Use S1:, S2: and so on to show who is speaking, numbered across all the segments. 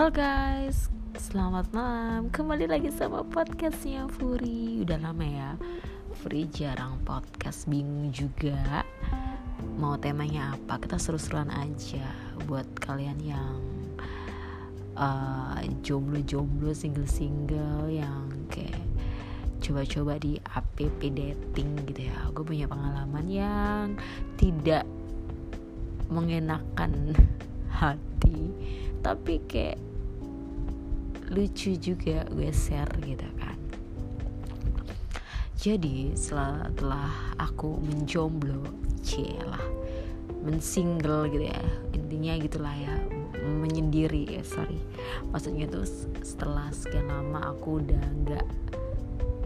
S1: Halo guys, selamat malam. Kembali lagi sama podcastnya Furi. Udah lama ya Furi jarang podcast bingung juga. Mau temanya apa? Kita seru-seruan aja Buat kalian yang uh, Jomblo-jomblo, single-single Yang kayak Coba-coba di app dating gitu ya. Gue punya pengalaman yang Tidak Mengenakan hati tapi kayak lucu juga gue share gitu kan. Jadi setelah aku menjomblo lah mensingle gitu ya intinya gitulah ya menyendiri ya sorry. Maksudnya tuh setelah sekian lama aku udah nggak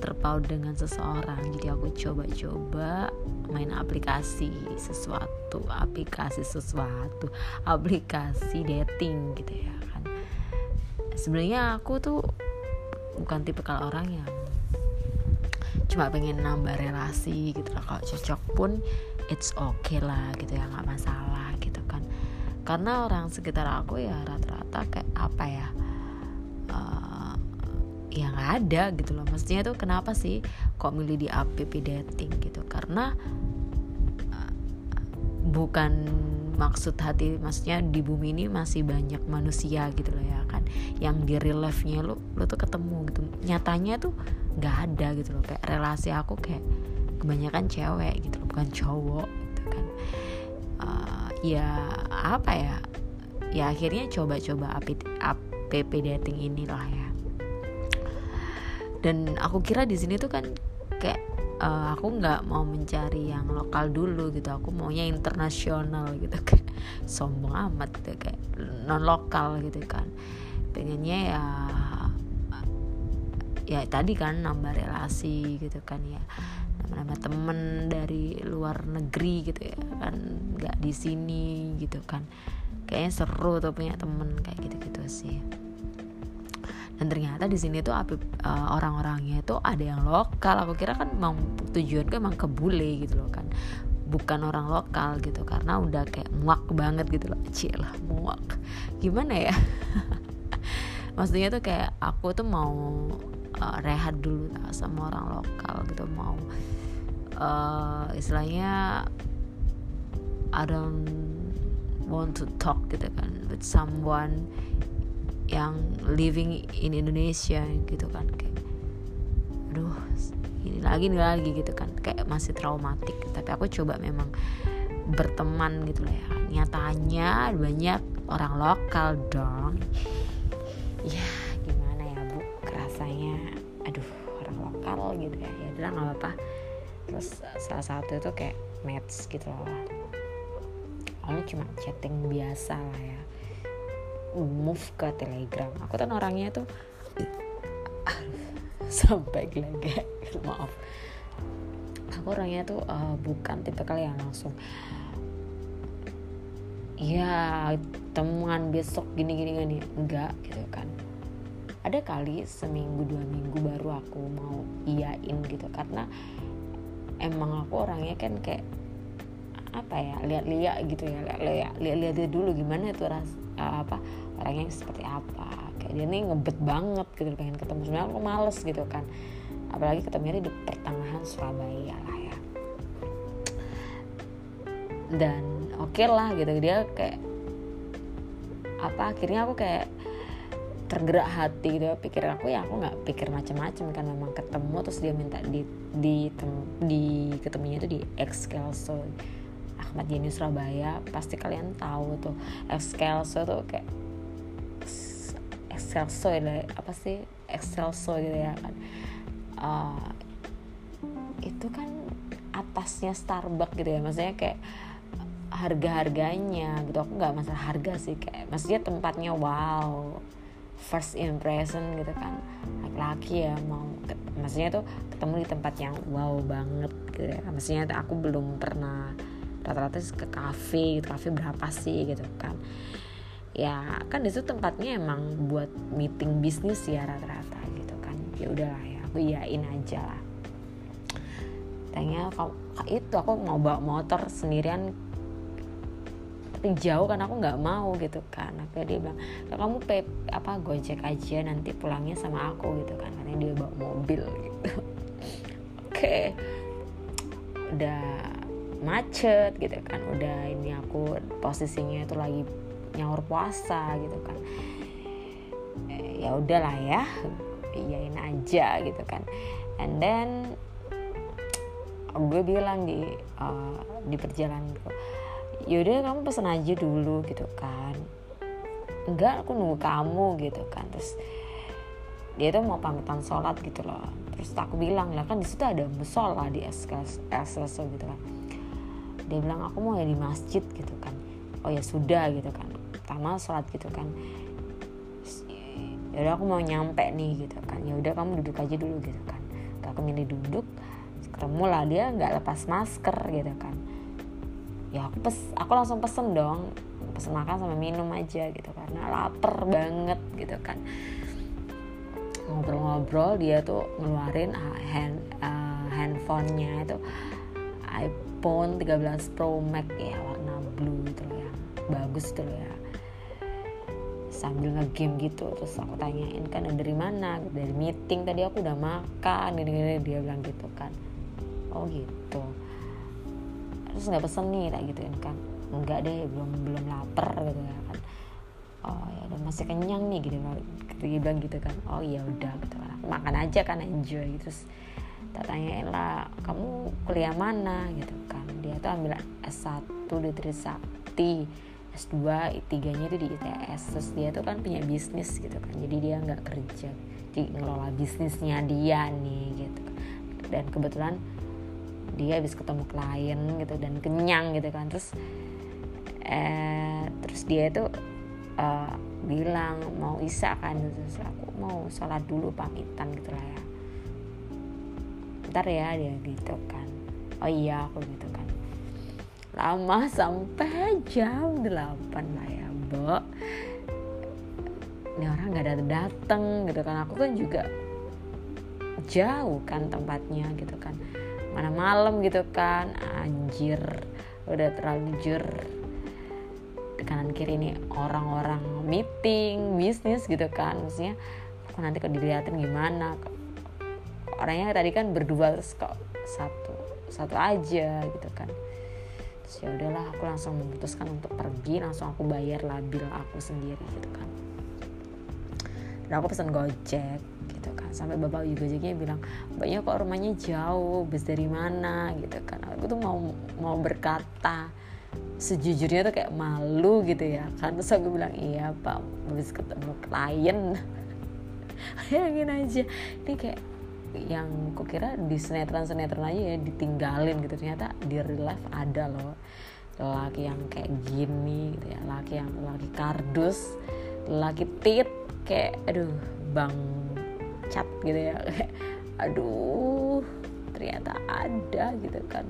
S1: terpaut dengan seseorang jadi aku coba-coba main aplikasi sesuatu aplikasi sesuatu aplikasi dating gitu ya sebenarnya aku tuh bukan tipe kalau orang yang cuma pengen nambah relasi gitu lah. Kalau cocok pun it's okay lah gitu ya nggak masalah gitu kan. Karena orang sekitar aku ya rata-rata kayak apa ya uh, ya ada gitu loh. Maksudnya tuh kenapa sih kok milih di app dating gitu? Karena uh, bukan maksud hati maksudnya di bumi ini masih banyak manusia gitu loh yang di real life-nya lo lo tuh ketemu gitu. Nyatanya tuh nggak ada gitu loh. Kayak relasi aku kayak kebanyakan cewek gitu loh bukan cowok gitu kan. Uh, ya apa ya? Ya akhirnya coba-coba app dating inilah ya. Dan aku kira di sini tuh kan kayak uh, aku nggak mau mencari yang lokal dulu gitu. Aku maunya internasional gitu. Kayak sombong amat gitu kayak non lokal gitu kan pengennya ya ya tadi kan nambah relasi gitu kan ya. Nambah-nambah temen dari luar negeri gitu ya kan nggak di sini gitu kan. Kayaknya seru tuh punya temen kayak gitu-gitu sih. Dan ternyata di sini tuh uh, orang-orangnya itu ada yang lokal. Aku kira kan mau tujuan gue emang ke bule gitu loh kan. Bukan orang lokal gitu karena udah kayak muak banget gitu loh. Lah muak. Gimana ya maksudnya tuh kayak aku tuh mau uh, rehat dulu sama orang lokal gitu mau uh, istilahnya I don't want to talk gitu kan with someone yang living in Indonesia gitu kan kayak aduh ini lagi ini lagi gitu kan. Kayak masih traumatik tapi aku coba memang berteman gitu lah ya. Nyatanya banyak orang lokal dong ya gimana ya bu? Kerasanya aduh orang lokal gitu ya. Ya udah nggak apa-apa. Terus salah satu itu kayak match gitu loh. Awalnya cuma chatting biasa lah ya. Move ke telegram. Aku kan orangnya tuh sampai gelegek. Maaf. Aku orangnya tuh uh, bukan tipe kali yang langsung ya temuan besok gini gini gini. Enggak gitu kan ada kali seminggu dua minggu baru aku mau iyain gitu. Karena emang aku orangnya kan kayak apa ya lihat-lihat gitu ya lihat-lihat lihat-lihat dulu gimana tuh ras uh, apa orangnya seperti apa. Kayak dia nih ngebet banget gitu pengen ketemu. Sebenarnya aku males gitu kan. Apalagi ketemunya di pertengahan Surabaya lah ya. Dan oke okay lah gitu. Dia kayak apa akhirnya aku kayak tergerak hati gitu. Pikir aku ya aku nggak pikir macam-macam kan. Memang ketemu terus dia minta di di tem, di ketemunya itu di Excelso Ahmad Yani Surabaya. Pasti kalian tahu tuh Excelso tuh kayak excelso ya apa sih? Excelso gitu ya kan. Uh, itu kan atasnya Starbucks gitu ya. Maksudnya kayak harga-harganya gitu. Aku nggak masalah harga sih kayak maksudnya tempatnya wow first impression gitu kan. Laki-laki ya mau maksudnya tuh ketemu di tempat yang wow banget gitu ya. Maksudnya aku belum pernah rata-rata ke kafe gitu. Kafe berapa sih gitu kan. Ya kan itu tempatnya emang buat meeting bisnis ya rata-rata gitu kan. Ya udahlah ya aku iyain aja lah. Tanya itu aku mau bawa motor sendirian tapi jauh kan aku nggak mau gitu kan. Akhirnya dia bilang kamu pay apa gojek aja nanti pulangnya sama aku gitu kan. Karena dia bawa mobil gitu. Oke. Okay. udah macet gitu kan. Udah ini aku posisinya itu lagi nyaur puasa gitu kan. Eh, ya udahlah ya iyain aja gitu kan. And then gue bilang di uh, di perjalanan gitu yaudah kamu pesen aja dulu gitu kan. Enggak aku nunggu kamu gitu kan. Terus dia tuh mau pamitan sholat gitu loh. Terus aku bilang lah kan di situ ada musola di espresso gitu kan. Dia bilang aku mau ya di masjid gitu kan. Oh ya sudah gitu kan. Pertama sholat gitu kan. Ya udah aku mau nyampe nih gitu kan. Ya udah kamu duduk aja dulu gitu kan. Aku milih duduk ketemu lah dia nggak lepas masker gitu kan ya aku pes aku langsung pesen dong. Pesen makan sama minum aja gitu karena lapar banget gitu kan. Ngobrol-ngobrol dia tuh ngeluarin uh, hand uh, handphonenya itu iPhone 13 Pro Max ya warna blue gitu loh ya. Bagus tuh loh ya. Sambil ngegame gitu terus aku tanyain kan dari mana? Dari meeting tadi aku udah makan gini-gini dia bilang gitu kan. Oh gitu terus nggak pesen nih tak gituin kan. Enggak deh belum belum lapar gitu ya kan. Oh ya udah masih kenyang nih gitu dia bilang gitu kan. Oh ya udah gitu kan. Makan aja kan enjoy gitu. Terus tak tanyain lah kamu kuliah mana? Gitu kan. Dia tuh ambil S1 di Trisakti S2 tiganya itu di ITS terus dia tuh kan punya bisnis gitu kan. Jadi dia nggak kerja jadi ngelola bisnisnya dia nih gitu kan. Dan kebetulan dia habis ketemu klien gitu dan kenyang gitu kan. Terus eh terus dia itu uh, bilang mau isa kan? Terus aku mau sholat dulu pamitan gitu lah ya. Ntar ya dia gitu kan. Oh iya aku gitu kan. Lama sampai jam 8 lah ya bo ini orang nggak datang datang gitu kan. Aku kan juga jauh kan tempatnya gitu kan mana malam gitu kan. Anjir. Udah terlalu jur. Kanan kiri ini orang-orang meeting bisnis gitu kan. Maksudnya aku nanti kalau dilihatin gimana? Orangnya tadi kan berdua terus kok satu satu aja gitu kan. Terus ya udahlah aku langsung memutuskan untuk pergi. Langsung aku bayar lah bil aku sendiri gitu kan dan aku pesan gojek gitu kan. Sampai bapak gojeknya bilang banyak kok rumahnya jauh bis dari mana? Gitu kan. Aku tuh mau mau berkata sejujurnya tuh kayak malu gitu ya kan. Terus aku bilang iya pak habis ketemu klien. Bayangin aja. Ini kayak yang kukira di sinetron sinetron aja ya ditinggalin gitu. Ternyata di real life ada loh. Laki yang kayak gini gitu ya laki yang laki kardus laki tit kayak aduh bang cat gitu ya. Aduh ternyata ada gitu kan.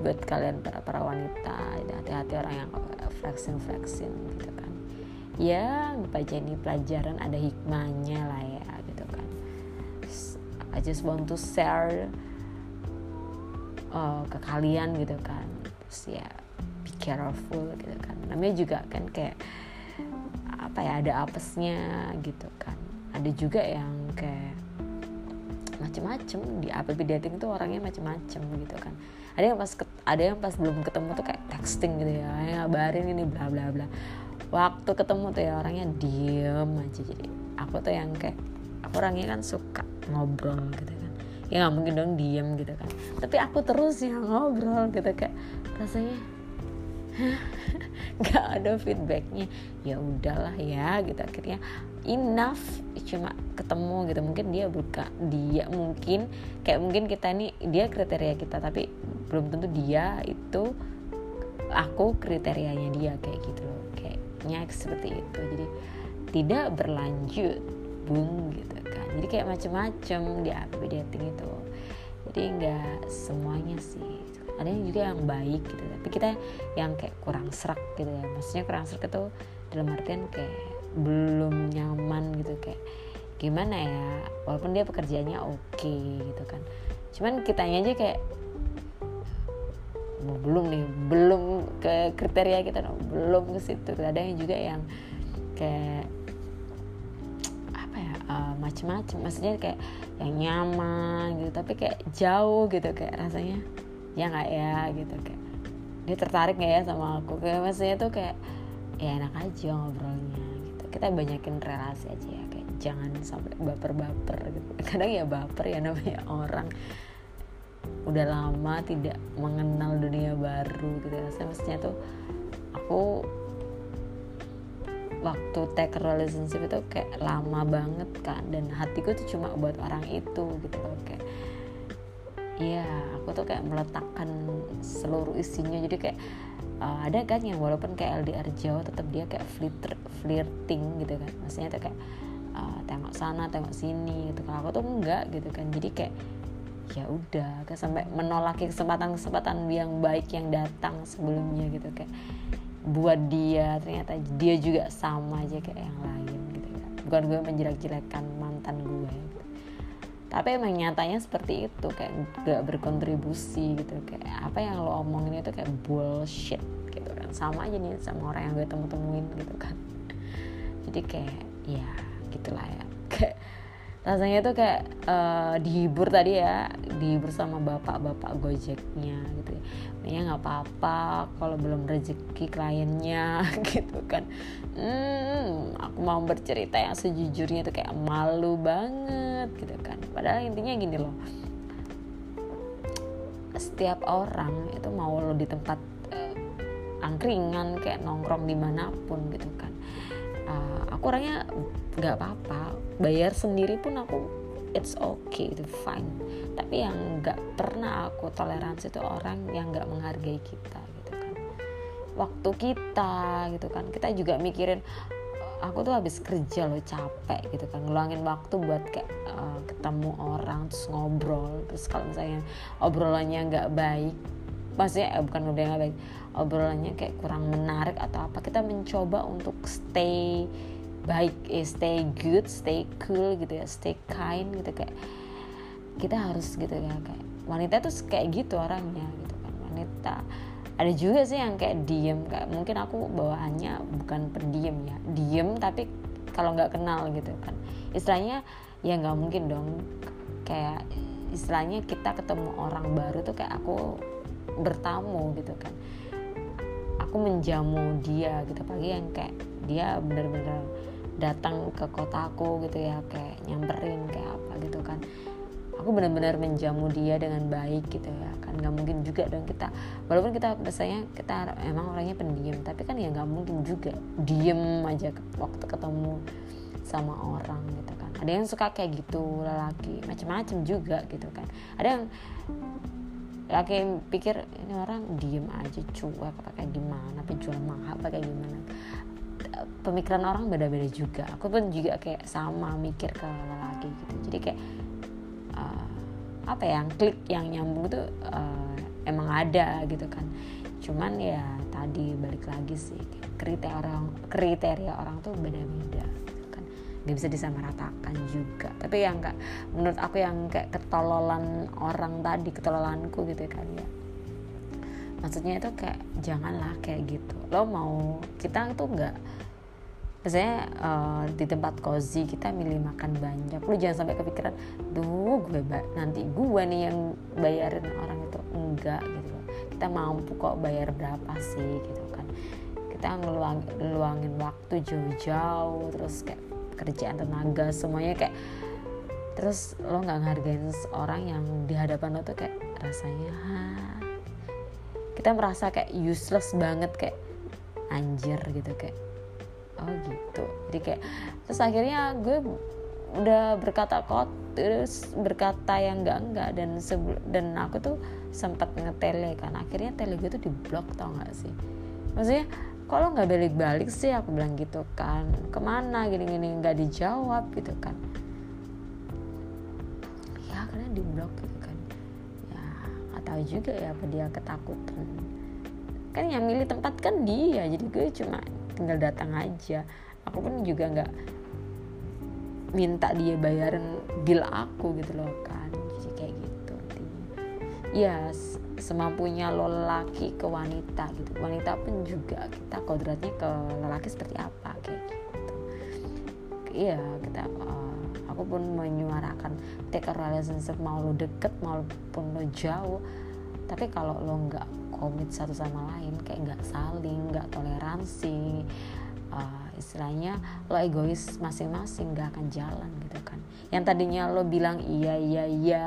S1: Buat kalian para para wanita hati-hati orang yang flexing flexing gitu kan. Ya baca ini pelajaran ada hikmahnya lah ya gitu kan. I just want to share uh, ke kalian gitu kan. Terus ya be careful gitu kan. Namanya juga kan kayak ya ada apesnya gitu kan. Ada juga yang kayak macem-macem. Di app dating itu orangnya macem-macem gitu kan. Ada yang pas ada yang pas belum ketemu tuh kayak texting gitu ya ngabarin ini bla bla bla. Waktu ketemu tuh ya orangnya diem aja. Jadi aku tuh yang kayak aku orangnya kan suka ngobrol gitu kan. Ya nggak mungkin dong diem gitu kan. Tapi aku terus yang ngobrol gitu kayak rasanya nggak ada feedbacknya. Ya udahlah ya gitu. Akhirnya enough cuma ketemu gitu. Mungkin dia buka dia mungkin kayak mungkin kita ini dia kriteria kita tapi belum tentu dia itu aku kriterianya dia kayak gitu loh. Kayaknya seperti itu. Jadi tidak berlanjut bung gitu kan. Jadi kayak macem-macem di app dating itu. Jadi nggak semuanya sih ada yang juga yang baik gitu tapi kita yang kayak kurang serak gitu ya. Maksudnya kurang serak itu dalam artian kayak belum nyaman gitu kayak gimana ya walaupun dia pekerjaannya oke okay, gitu kan. Cuman kitanya aja kayak belum nih belum ke kriteria kita no, belum ke situ. Ada yang juga yang kayak apa ya uh, macem-macem. Maksudnya kayak yang nyaman gitu tapi kayak jauh gitu kayak rasanya ya nggak ya gitu kayak dia tertarik nggak ya sama aku? Kayak maksudnya tuh kayak ya enak aja ngobrolnya gitu. Kita banyakin relasi aja ya kayak jangan sampai baper-baper gitu. Kadang ya baper ya namanya orang. Udah lama tidak mengenal dunia baru gitu. Saya maksudnya tuh aku waktu take relationship itu kayak lama banget kan dan hatiku tuh cuma buat orang itu gitu. Loh kayak iya aku tuh kayak meletakkan seluruh isinya. Jadi kayak uh, ada kan yang walaupun kayak LDR jauh tetap dia kayak flirt flirting gitu kan. Maksudnya tuh kayak uh, tengok sana tengok sini gitu. Kan aku tuh enggak gitu kan. Jadi kayak ya udah kayak sampai menolak kesempatan-kesempatan yang baik yang datang sebelumnya gitu. Kayak buat dia ternyata dia juga sama aja kayak yang lain gitu ya bukan gue menjelek-jelekan mantan gue. Tapi emang nyatanya seperti itu kayak gak berkontribusi gitu. Kayak apa yang lo omongin itu kayak bullshit gitu kan. Sama aja nih sama orang yang gue temu-temuin gitu kan. Jadi kayak ya gitulah ya. Kayak rasanya tuh kayak uh, dihibur tadi ya dihibur sama bapak-bapak gojeknya gitu ya. Nggak apa-apa kalau belum rezeki kliennya gitu kan. Hmm, aku mau bercerita yang sejujurnya tuh kayak malu banget gitu kan. Padahal intinya gini loh. Setiap orang itu mau lo di tempat uh, angkringan kayak nongkrong di mana pun gitu kan uh, aku orangnya nggak apa-apa. Bayar sendiri pun aku it's okay itu fine. Tapi yang nggak pernah aku toleransi itu orang yang nggak menghargai kita gitu kan. Waktu kita gitu kan. Kita juga mikirin aku tuh habis kerja loh capek gitu kan. Ngeluangin waktu buat kayak uh, ketemu orang terus ngobrol. Terus kalau misalnya obrolannya nggak baik maksudnya eh, bukan udah nggak baik obrolannya kayak kurang menarik atau apa. Kita mencoba untuk stay baik eh, stay good stay cool gitu ya stay kind gitu. Kayak kita harus gitu ya kayak wanita tuh kayak gitu orangnya gitu kan. Wanita ada juga sih yang kayak diem kayak mungkin aku bawaannya bukan pendiam ya diem tapi kalau nggak kenal gitu kan. Istilahnya ya nggak mungkin dong. Kayak istilahnya kita ketemu orang baru tuh kayak aku bertamu gitu kan. Aku menjamu dia gitu pagi yang kayak dia bener-bener datang ke kotaku gitu ya kayak nyamperin kayak apa gitu kan. Aku benar-benar menjamu dia dengan baik gitu ya kan. Nggak mungkin juga dong kita walaupun kita biasanya kita emang orangnya pendiam tapi kan ya nggak mungkin juga diem aja waktu ketemu sama orang gitu kan. Ada yang suka kayak gitu lelaki macam-macam juga gitu kan. Ada yang laki pikir ini orang diem aja cuek apa kayak gimana penjual mahal apa kayak gimana. Pemikiran orang beda-beda juga. Aku pun juga kayak sama mikir ke lelaki gitu. Jadi kayak uh, apa ya yang klik yang nyambung tuh uh, emang ada gitu kan. Cuman ya tadi balik lagi sih kriteria orang kriteria orang tuh beda-beda nggak bisa disamaratakan juga. Tapi yang enggak menurut aku yang kayak ketololan orang tadi ketololanku gitu kan ya. Maksudnya itu kayak janganlah kayak gitu. Lo mau kita tuh nggak misalnya uh, di tempat cozy kita milih makan banyak. Lu jangan sampai kepikiran duh gue nanti gue nih yang bayarin orang itu. Enggak gitu kita mampu kok bayar berapa sih gitu kan. Kita ngeluang, ngeluangin waktu jauh-jauh terus kayak kerjaan tenaga semuanya kayak terus lo nggak ngargain orang yang di hadapan lo tuh kayak rasanya ha, kita merasa kayak useless banget kayak anjir gitu kayak oh gitu. Jadi kayak terus akhirnya gue udah berkata kot terus berkata yang enggak enggak dan sebelum dan aku tuh sempat ngetele kan akhirnya tele gue tuh diblok tau gak sih? Maksudnya kalau nggak balik-balik sih aku bilang gitu kan. Ke mana? gini-gini. Nggak dijawab gitu kan. Ya karena diblok gitu kan. Ya nggak tahu juga ya apa dia ketakutan. Kan yang milih tempat kan dia jadi gue cuma tinggal datang aja. Aku pun juga nggak minta dia bayarin bill aku gitu loh kan. Jadi kayak ya semampunya lo laki ke wanita gitu. Wanita pun juga kita kodratnya ke lelaki seperti apa kayak gitu. Iya kita uh, aku pun menyuarakan take a relationship mau lo deket maupun lo jauh. Tapi kalau lo nggak komit satu sama lain kayak nggak saling nggak toleransi uh, istilahnya lo egois masing-masing nggak akan jalan gitu kan. Yang tadinya lo bilang iya iya iya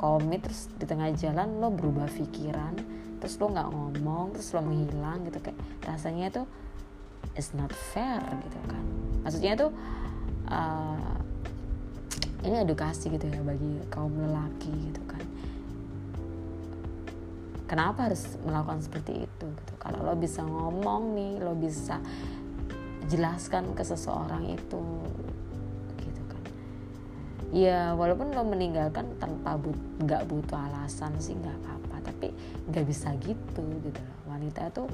S1: komit terus di tengah jalan lo berubah pikiran terus lo nggak ngomong terus lo menghilang gitu kayak rasanya itu it's not fair gitu kan. Maksudnya tuh uh, ini edukasi gitu ya bagi kaum lelaki gitu kan. Kenapa harus melakukan seperti itu gitu? Kalau lo bisa ngomong nih lo bisa jelaskan ke seseorang itu ya walaupun lo meninggalkan tanpa but nggak butuh alasan sih nggak apa-apa. Tapi nggak bisa gitu gitu. Wanita itu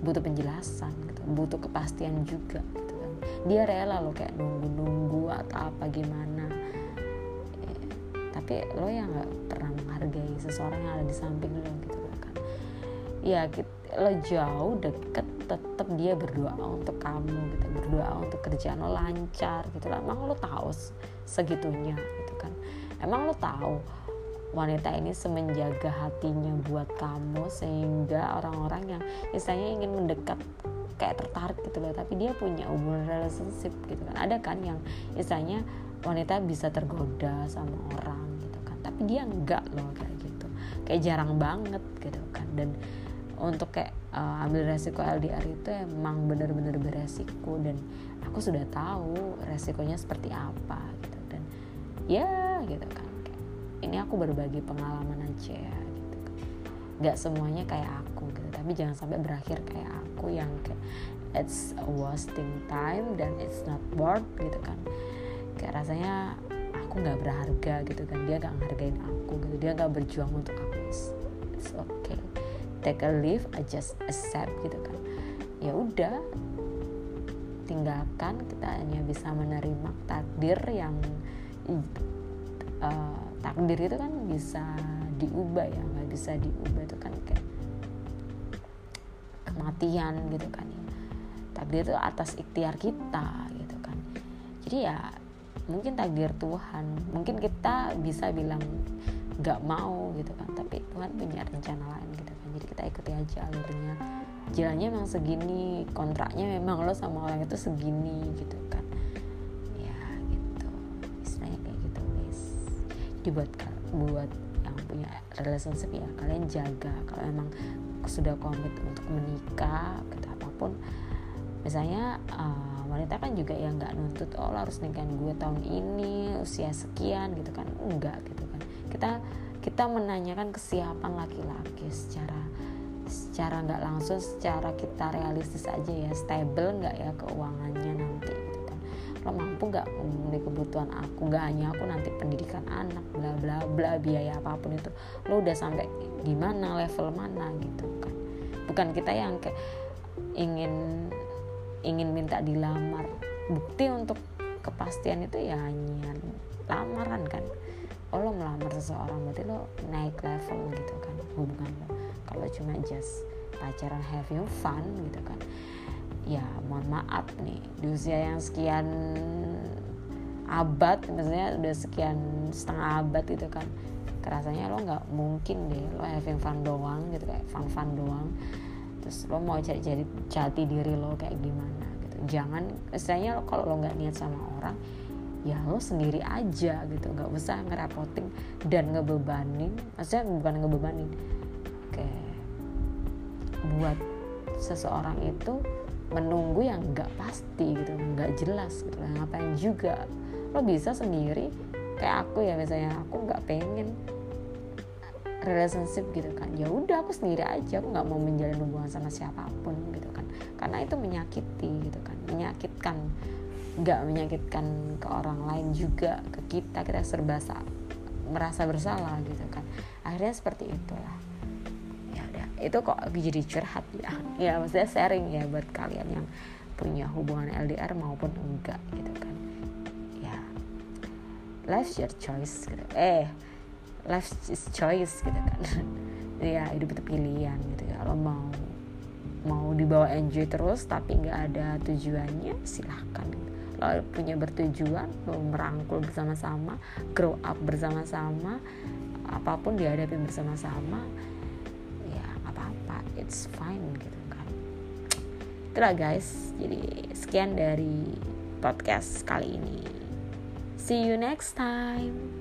S1: butuh penjelasan gitu. Butuh kepastian juga gitu kan. Dia rela lo kayak nunggu-nunggu atau apa gimana. Ya, tapi lo yang nggak pernah menghargai seseorang yang ada di samping lo gitu kan. Ya lo jauh deket tetap dia berdoa untuk kamu gitu berdoa untuk kerjaan lo lancar gitu lah emang lo tahu segitunya gitu kan. Emang lo tahu wanita ini semenjaga hatinya buat kamu sehingga orang-orang yang misalnya ingin mendekat kayak tertarik gitu loh tapi dia punya hubungan relationship gitu kan. Ada kan yang misalnya wanita bisa tergoda sama orang gitu kan tapi dia enggak loh kayak gitu. Kayak jarang banget gitu kan. Dan untuk kayak uh, ambil resiko LDR itu emang bener-bener beresiko dan aku sudah tahu resikonya seperti apa gitu. Ya gitu kan ini aku berbagi pengalaman aja ya gitu kan. Nggak semuanya kayak aku gitu tapi jangan sampai berakhir kayak aku yang kayak it's a wasting time dan it's not worth gitu kan. Kayak rasanya aku nggak berharga gitu kan dia nggak menghargain aku gitu dia nggak berjuang untuk aku. It's, it's okay take a leave I just accept gitu kan. Ya udah tinggalkan kita hanya bisa menerima takdir yang uh, takdir itu kan bisa diubah ya nggak bisa diubah itu kan kayak kematian gitu kan ya. Takdir itu atas ikhtiar kita gitu kan. Jadi ya mungkin takdir Tuhan mungkin kita bisa bilang nggak mau gitu kan tapi Tuhan punya rencana lain kita ikuti aja alurnya jalannya memang segini kontraknya memang lo sama orang itu segini gitu kan. Jadi buat buat yang punya relationship ya kalian jaga. Kalau emang sudah komit untuk menikah gitu apa pun. Misalnya uh, wanita kan juga yang nggak nuntut oh lo harus nikahin gue tahun ini usia sekian gitu kan. Enggak gitu kan. Kita kita menanyakan kesiapan laki-laki secara secara nggak langsung secara kita realistis aja ya stable nggak ya keuangannya nanti lo mampu nggak memenuhi kebutuhan aku nggak hanya aku nanti pendidikan anak bla bla bla biaya apa pun itu. Lo udah sampai di mana level mana gitu kan. Bukan kita yang kayak ingin ingin minta dilamar. Bukti untuk kepastian itu ya hanya lamaran kan. Oh lo melamar seseorang berarti lo naik level gitu kan hubungan lo kalau cuma just pacaran having fun gitu kan. Ya mohon maaf nih di usia yang sekian abad maksudnya udah sekian setengah abad gitu kan. Kerasanya lo nggak mungkin deh lo having fun doang gitu kayak fun fun doang. Terus lo mau cari cari jati diri lo kayak gimana gitu. Jangan istilahnya kalau lo nggak niat sama orang ya lo sendiri aja gitu. Nggak usah ngerepotin dan ngebebanin. Maksudnya bukan ngebebanin kayak buat seseorang itu menunggu yang nggak pasti gitu nggak jelas gitu. Ngapain juga? Lo bisa sendiri kayak aku ya misalnya aku nggak pengen relationship gitu kan. Ya udah aku sendiri aja aku nggak mau menjalin hubungan sama siapa pun gitu kan. Karena itu menyakiti gitu kan menyakitkan nggak menyakitkan ke orang lain juga ke kita. Kita serba merasa bersalah gitu kan. Akhirnya seperti itulah itu kok jadi curhat ya? Ya maksudnya sharing ya buat kalian yang punya hubungan LDR maupun enggak gitu kan. Ya. Life your choice gitu. Eh life is choice gitu kan. Ya hidup itu pilihan gitu ya. Lo mau mau dibawa enjoy terus tapi nggak ada tujuannya silahkan. Lo punya bertujuan lo merangkul bersama-sama grow up bersama-sama apa pun dihadapi bersama-sama it's fine gitu kan. Itulah guys jadi sekian dari podcast kali ini. See you next time